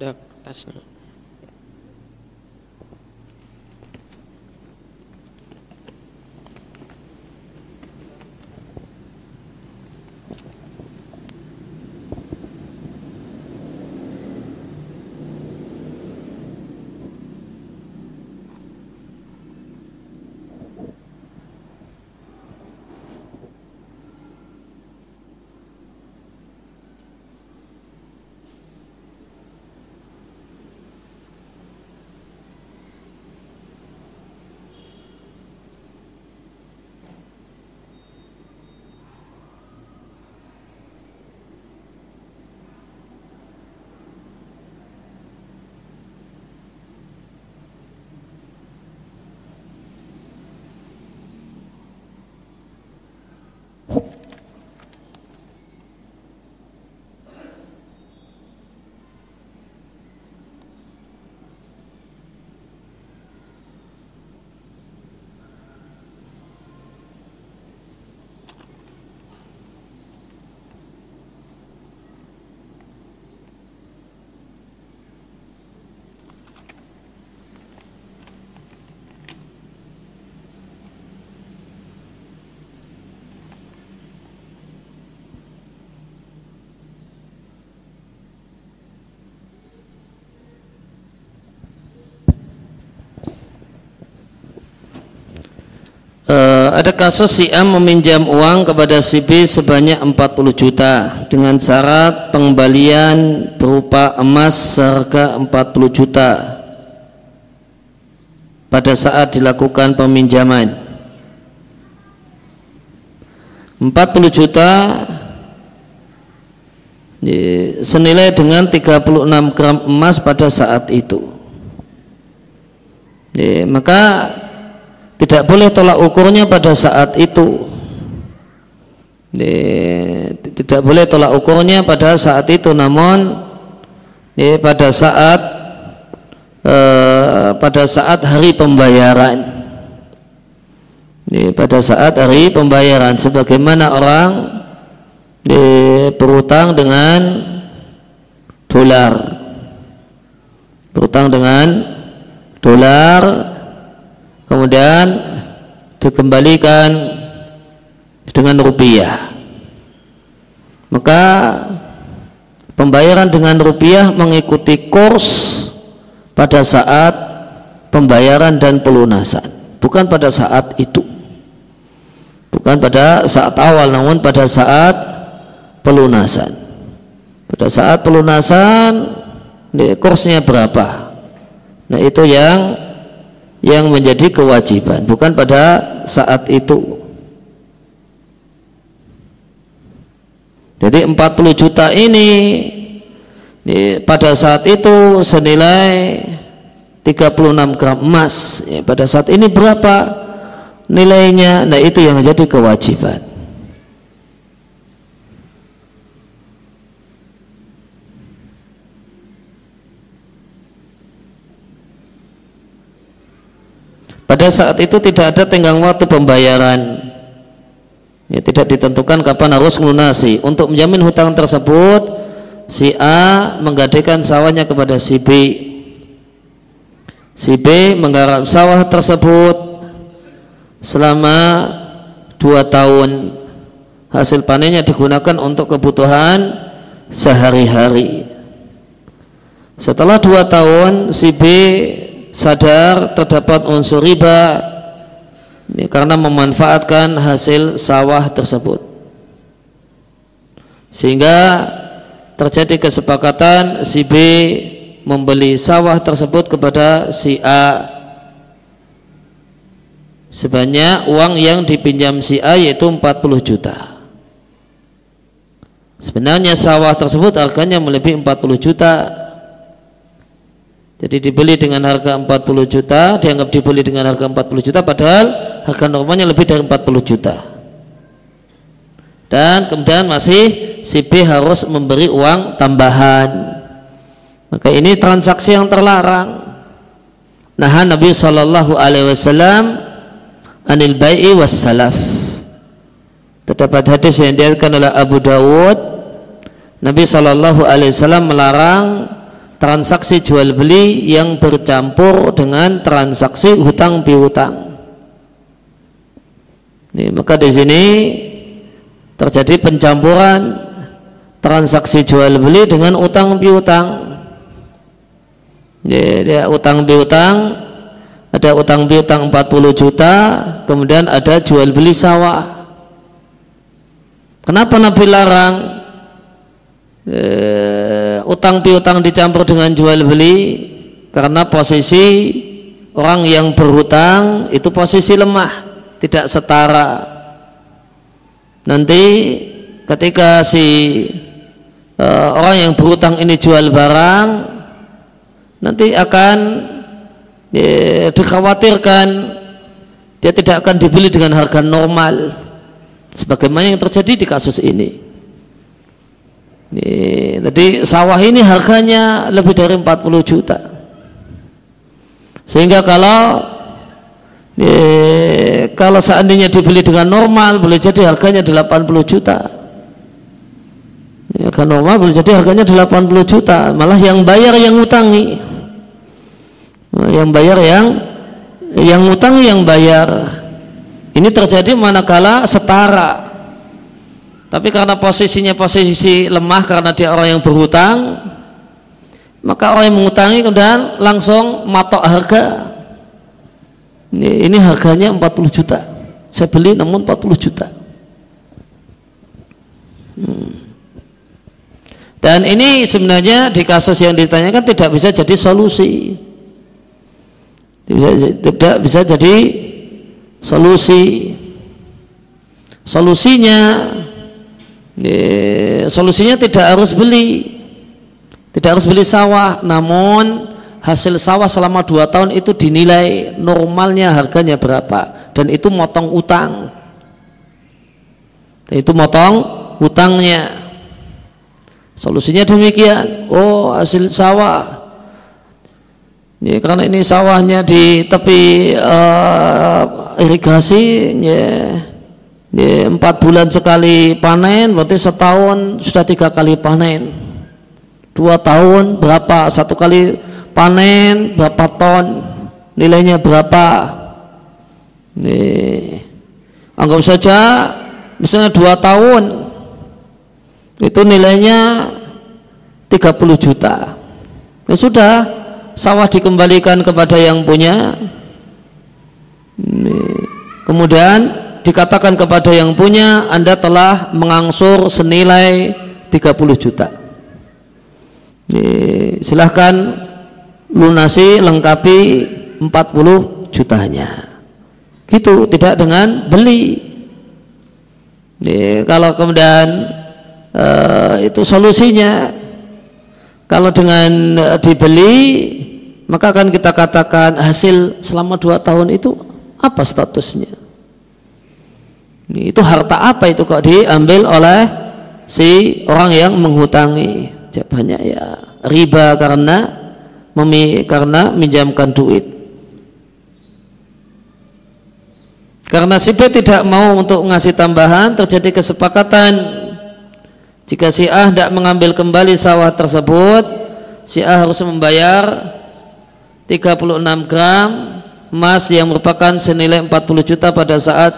Ada kertasnya. Ada kasus si A meminjam uang kepada si B sebanyak 40 juta dengan syarat pengembalian berupa emas seharga 40 juta pada saat dilakukan peminjaman. 40 juta senilai dengan 36 gram emas pada saat itu. Maka tidak boleh tolak ukurnya pada saat itu. Tidak boleh tolak ukurnya pada saat itu. Namun pada saat eh, pada saat hari pembayaran. Pada saat hari pembayaran. Sebagaimana orang berutang dengan dolar. Berutang dengan dolar kemudian dikembalikan dengan rupiah. Maka pembayaran dengan rupiah mengikuti kurs pada saat pembayaran dan pelunasan. Bukan pada saat itu. Bukan pada saat awal namun pada saat pelunasan. Pada saat pelunasan kursnya berapa? Nah itu yang yang menjadi kewajiban bukan pada saat itu. Jadi 40 juta ini, pada saat itu senilai 36 gram emas. Ya, pada saat ini berapa nilainya? Nah itu yang menjadi kewajiban Pada saat itu tidak ada tenggang waktu pembayaran. Ya, tidak ditentukan kapan harus melunasi. Untuk menjamin hutang tersebut, si A menggadaikan sawahnya kepada si B. Si B menggarap sawah tersebut selama dua tahun. Hasil panennya digunakan untuk kebutuhan sehari-hari. Setelah dua tahun, si B sadar terdapat unsur riba ini karena memanfaatkan hasil sawah tersebut. Sehingga terjadi kesepakatan si B membeli sawah tersebut kepada si A. Sebanyak uang yang dipinjam si A yaitu 40 juta. Sebenarnya sawah tersebut harganya melebihi 40 juta jadi dibeli dengan harga 40 juta, dianggap dibeli dengan harga 40 juta padahal harga normalnya lebih dari 40 juta. Dan kemudian masih si B harus memberi uang tambahan. Maka ini transaksi yang terlarang. Nah Nabi Shallallahu Alaihi Wasallam anil bai'i was salaf. Terdapat hadis yang diatkan oleh Abu Dawud. Nabi Shallallahu Alaihi Wasallam melarang transaksi jual beli yang bercampur dengan transaksi hutang piutang. Ini, maka di sini terjadi pencampuran transaksi jual beli dengan utang piutang. Dia utang piutang ada utang piutang 40 juta, kemudian ada jual beli sawah. Kenapa Nabi larang? Uh, utang piutang dicampur dengan jual beli karena posisi orang yang berhutang itu posisi lemah tidak setara. Nanti ketika si uh, orang yang berhutang ini jual barang nanti akan ya, dikhawatirkan dia tidak akan dibeli dengan harga normal. Sebagaimana yang terjadi di kasus ini ini, jadi sawah ini harganya lebih dari 40 juta. Sehingga kalau ini, kalau seandainya dibeli dengan normal boleh jadi harganya 80 juta. Ya, harga normal boleh jadi harganya 80 juta. Malah yang bayar yang utangi. Yang bayar yang yang utangi yang bayar. Ini terjadi manakala setara tapi karena posisinya posisi lemah karena dia orang yang berhutang, maka orang yang mengutangi kemudian langsung matok harga. Ini, ini harganya 40 juta. saya beli namun 40 juta hmm. dan ini sebenarnya di kasus yang ditanyakan tidak bisa jadi solusi tidak bisa jadi solusi solusinya solusinya tidak harus beli. Tidak harus beli sawah namun hasil sawah selama dua tahun itu dinilai normalnya harganya berapa dan itu motong utang. Itu motong utangnya. Solusinya demikian. Oh hasil sawah. Ya, karena ini sawahnya di tepi uh, irigasi, ya, ya, empat bulan sekali panen, berarti setahun sudah tiga kali panen. Dua tahun berapa? Satu kali panen berapa ton? Nilainya berapa? Nih, anggap saja misalnya dua tahun itu nilainya 30 juta. Ya sudah, sawah dikembalikan kepada yang punya kemudian dikatakan kepada yang punya Anda telah mengangsur senilai 30 juta. Silahkan lunasi lengkapi 40 jutanya. Gitu tidak dengan beli. Kalau kemudian uh, itu solusinya. Kalau dengan uh, dibeli maka akan kita katakan hasil selama dua tahun itu apa statusnya? Itu harta apa itu kok diambil oleh si orang yang menghutangi? Jawabannya ya riba karena memi karena minjamkan duit. Karena si B tidak mau untuk ngasih tambahan terjadi kesepakatan jika si A tidak mengambil kembali sawah tersebut, si A harus membayar 36 gram emas yang merupakan senilai 40 juta pada saat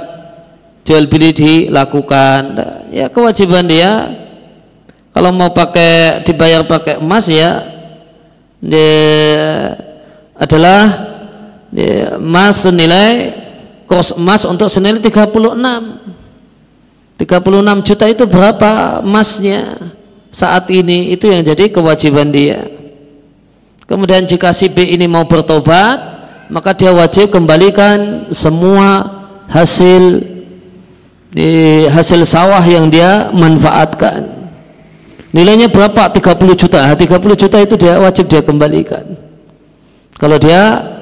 jual beli dilakukan. Ya kewajiban dia. Kalau mau pakai dibayar pakai emas ya dia adalah dia, emas senilai kos emas untuk senilai 36 36 juta itu berapa emasnya saat ini? Itu yang jadi kewajiban dia. Kemudian jika si B ini mau bertobat maka dia wajib kembalikan semua hasil di hasil sawah yang dia manfaatkan. Nilainya berapa? 30 juta. 30 juta itu dia wajib dia kembalikan. Kalau dia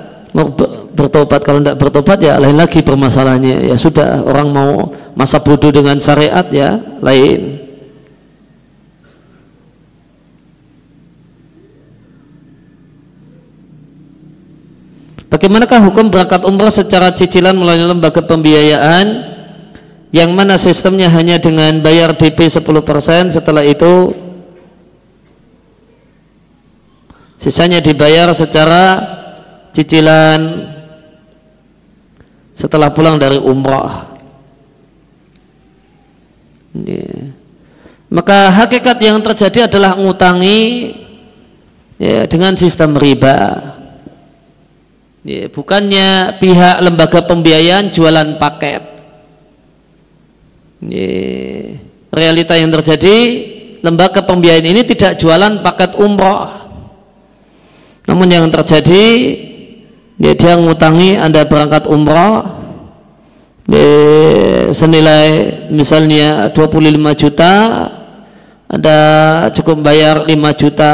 bertobat kalau tidak bertobat ya lain lagi permasalahannya. Ya sudah orang mau masa bodoh dengan syariat ya lain. Bagaimanakah hukum berangkat umrah secara cicilan melalui lembaga pembiayaan yang mana sistemnya hanya dengan bayar DP 10% setelah itu sisanya dibayar secara cicilan setelah pulang dari umrah. Ya. maka hakikat yang terjadi adalah ngutangi ya, dengan sistem riba. Ya, bukannya pihak lembaga pembiayaan jualan paket realita yang terjadi lembaga pembiayaan ini tidak jualan paket umroh. Namun yang terjadi dia, dia ngutangi Anda berangkat umrah senilai misalnya 25 juta Anda cukup bayar 5 juta.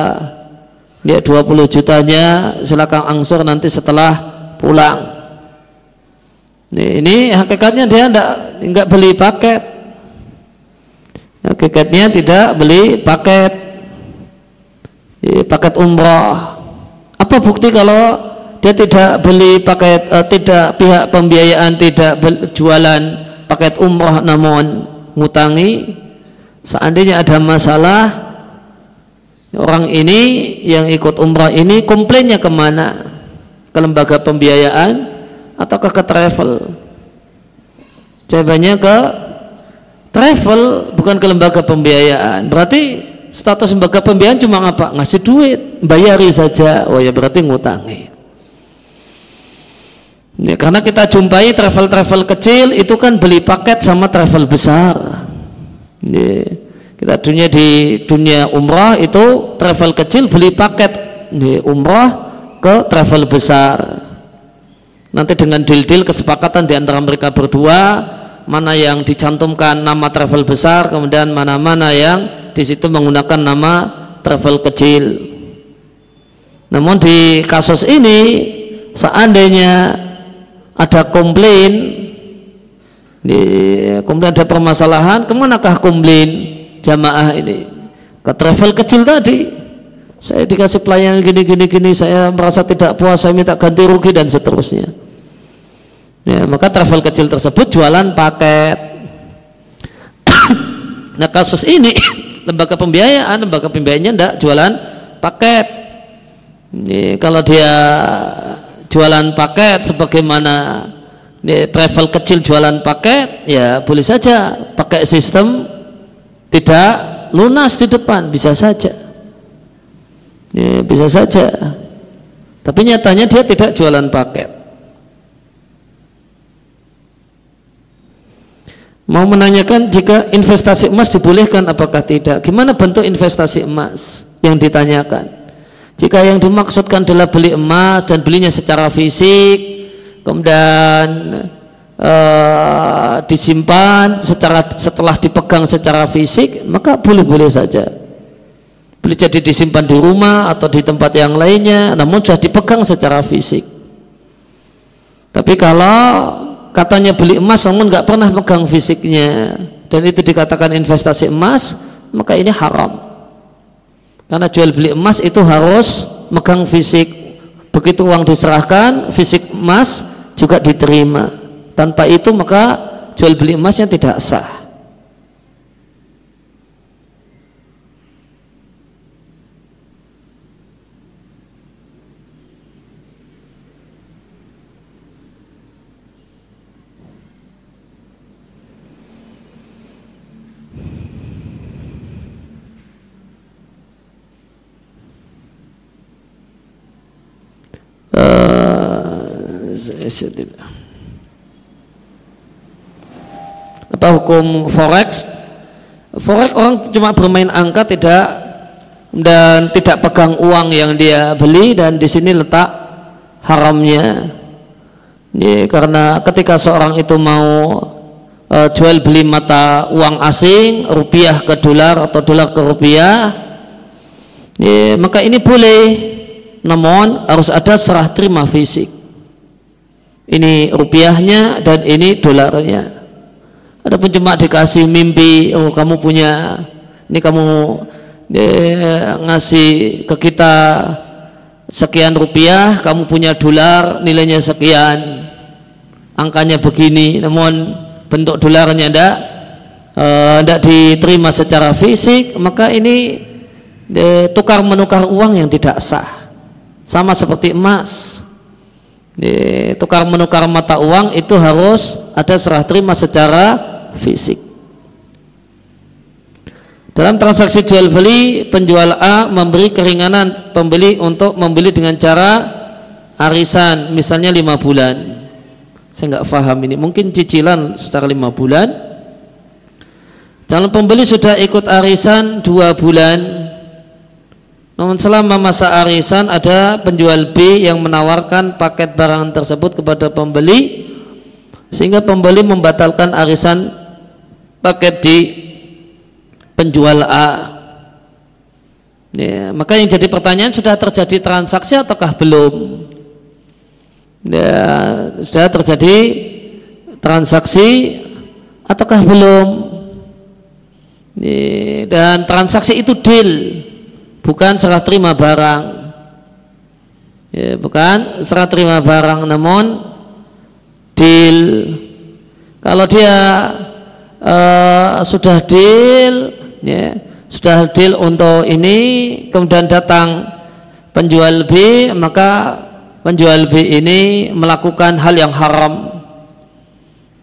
Dia 20 jutanya silakan angsur nanti setelah pulang. Ini, ini hakikatnya dia enggak, enggak beli paket hakikatnya tidak beli paket. Paket umrah apa bukti kalau dia tidak beli paket uh, tidak pihak pembiayaan tidak jualan paket umroh namun ngutangi? Seandainya ada masalah orang ini yang ikut umroh ini komplainnya ke mana? Ke lembaga pembiayaan atau ke travel? Jawabannya ke travel bukan ke lembaga pembiayaan. Berarti status lembaga pembiayaan cuma apa? Ngasih duit bayari saja. Oh ya berarti ngutangi. Ya, karena kita jumpai travel-travel kecil itu kan beli paket sama travel besar. Ya, kita dunia di dunia umrah itu travel kecil beli paket. Ya, umrah ke travel besar. Nanti dengan deal-deal kesepakatan di antara mereka berdua mana yang dicantumkan nama travel besar kemudian mana-mana yang di situ menggunakan nama travel kecil. Namun di kasus ini seandainya ada komplain di, kemudian ada permasalahan ke manakah komplain jamaah ini? Ke travel kecil tadi. Saya dikasih pelayanan gini gini gini saya merasa tidak puas saya minta ganti rugi dan seterusnya ya, maka travel kecil tersebut jualan paket. <coughs> Nah kasus ini <coughs> lembaga pembiayaan lembaga pembiayaannya tidak jualan paket. Ini kalau dia jualan paket sebagaimana ini travel kecil jualan paket ya boleh saja pakai sistem tidak lunas di depan bisa saja. Ya, bisa saja. Tapi nyatanya dia tidak jualan paket mau menanyakan jika investasi emas dibolehkan apakah tidak gimana bentuk investasi emas yang ditanyakan jika yang dimaksudkan adalah beli emas dan belinya secara fisik, kemudian uh, disimpan secara setelah dipegang secara fisik, maka boleh-boleh saja. Beli jadi disimpan di rumah atau di tempat yang lainnya, namun sudah dipegang secara fisik. Tapi kalau katanya beli emas namun nggak pernah pegang fisiknya dan itu dikatakan investasi emas, maka ini haram. Karena jual beli emas itu harus megang fisik. Begitu uang diserahkan, fisik emas juga diterima. Tanpa itu maka jual beli emasnya tidak sah. Apa hukum forex? Forex orang cuma bermain angka tidak dan tidak pegang uang yang dia beli dan di sini letak haramnya. Ya, karena ketika seorang itu mau uh, jual beli mata uang asing rupiah ke dolar atau dolar ke rupiah ya, maka ini boleh namun harus ada serah terima fisik. Ini rupiahnya dan ini dolarnya. Adapun cuma dikasih mimpi oh kamu punya ini kamu eh, ngasih ke kita sekian rupiah kamu punya dolar nilainya sekian. Angkanya begini namun bentuk dolarnya tidak tidak eh, diterima secara fisik maka ini eh, tukar menukar uang yang tidak sah sama seperti emas tukar menukar mata uang itu harus ada serah terima secara fisik. Dalam transaksi jual beli, penjual A memberi keringanan pembeli untuk membeli dengan cara arisan, misalnya lima bulan. Saya nggak paham ini, mungkin cicilan secara lima bulan. Calon pembeli sudah ikut arisan dua bulan, namun selama masa arisan ada penjual B yang menawarkan paket barang tersebut kepada pembeli sehingga pembeli membatalkan arisan paket di penjual A. Ya, maka yang jadi pertanyaan sudah terjadi transaksi ataukah belum? Ya, sudah terjadi transaksi ataukah belum? Ya, dan transaksi itu deal bukan serah terima barang. Ya, bukan serah terima barang namun deal. Kalau dia uh, sudah deal ya, sudah deal untuk ini kemudian datang penjual B maka penjual B ini melakukan hal yang haram.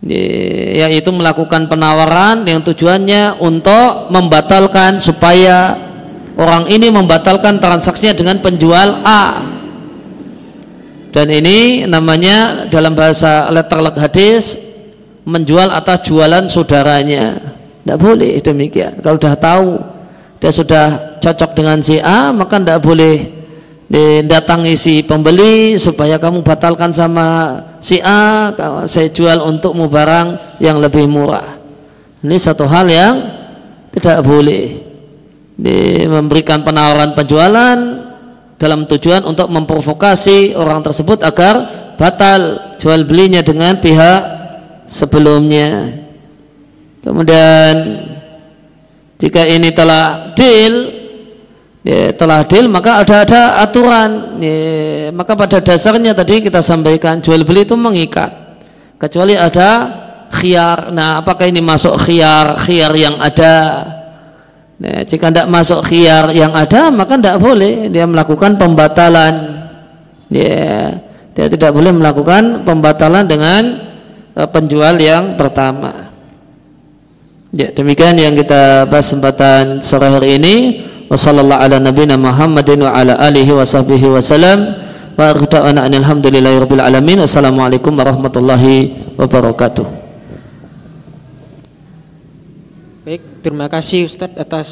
Ya, yaitu melakukan penawaran yang tujuannya untuk membatalkan supaya orang ini membatalkan transaksinya dengan penjual A Dan ini namanya dalam bahasa letterlek hadis menjual atas jualan saudaranya. Tidak boleh demikian. Kalau sudah tahu dia sudah cocok dengan si A, maka tidak boleh didatangi si pembeli supaya kamu batalkan sama si A, saya jual untukmu barang yang lebih murah. Ini satu hal yang tidak boleh. Di memberikan penawaran penjualan dalam tujuan untuk memprovokasi orang tersebut agar batal jual belinya dengan pihak sebelumnya. Kemudian jika ini telah deal, ya, telah deal maka ada ada aturan. Ya, maka pada dasarnya tadi kita sampaikan jual beli itu mengikat. Kecuali ada khiar. Nah, apakah ini masuk khiar khiar yang ada? Nah, jika tidak masuk khiyar yang ada maka tidak boleh dia melakukan pembatalan. Ya, dia tidak boleh melakukan pembatalan dengan uh, penjual yang pertama. Ya, demikian yang kita bahas kesempatan sore hari ini. Wassalamualaikum warahmatullahi wabarakatuh. Baik, terima kasih Ustadz atas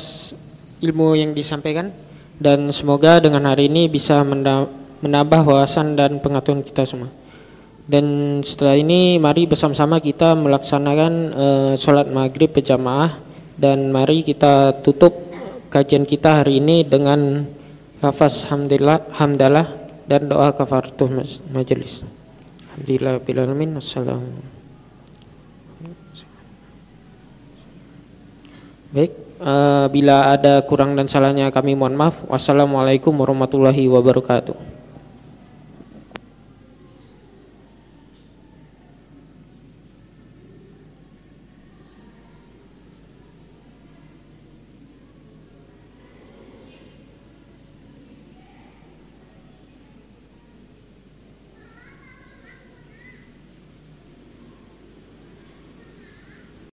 ilmu yang disampaikan dan semoga dengan hari ini bisa menambah wawasan dan pengetahuan kita semua. Dan setelah ini mari bersama-sama kita melaksanakan uh, sholat maghrib berjamaah dan mari kita tutup kajian kita hari ini dengan lafaz hamdalillah, hamdalah dan doa kafaratul majelis. Alhamdulillah bila alamin. Wassalamualaikum. Baik, uh, bila ada kurang dan salahnya kami mohon maaf. Wassalamualaikum warahmatullahi wabarakatuh.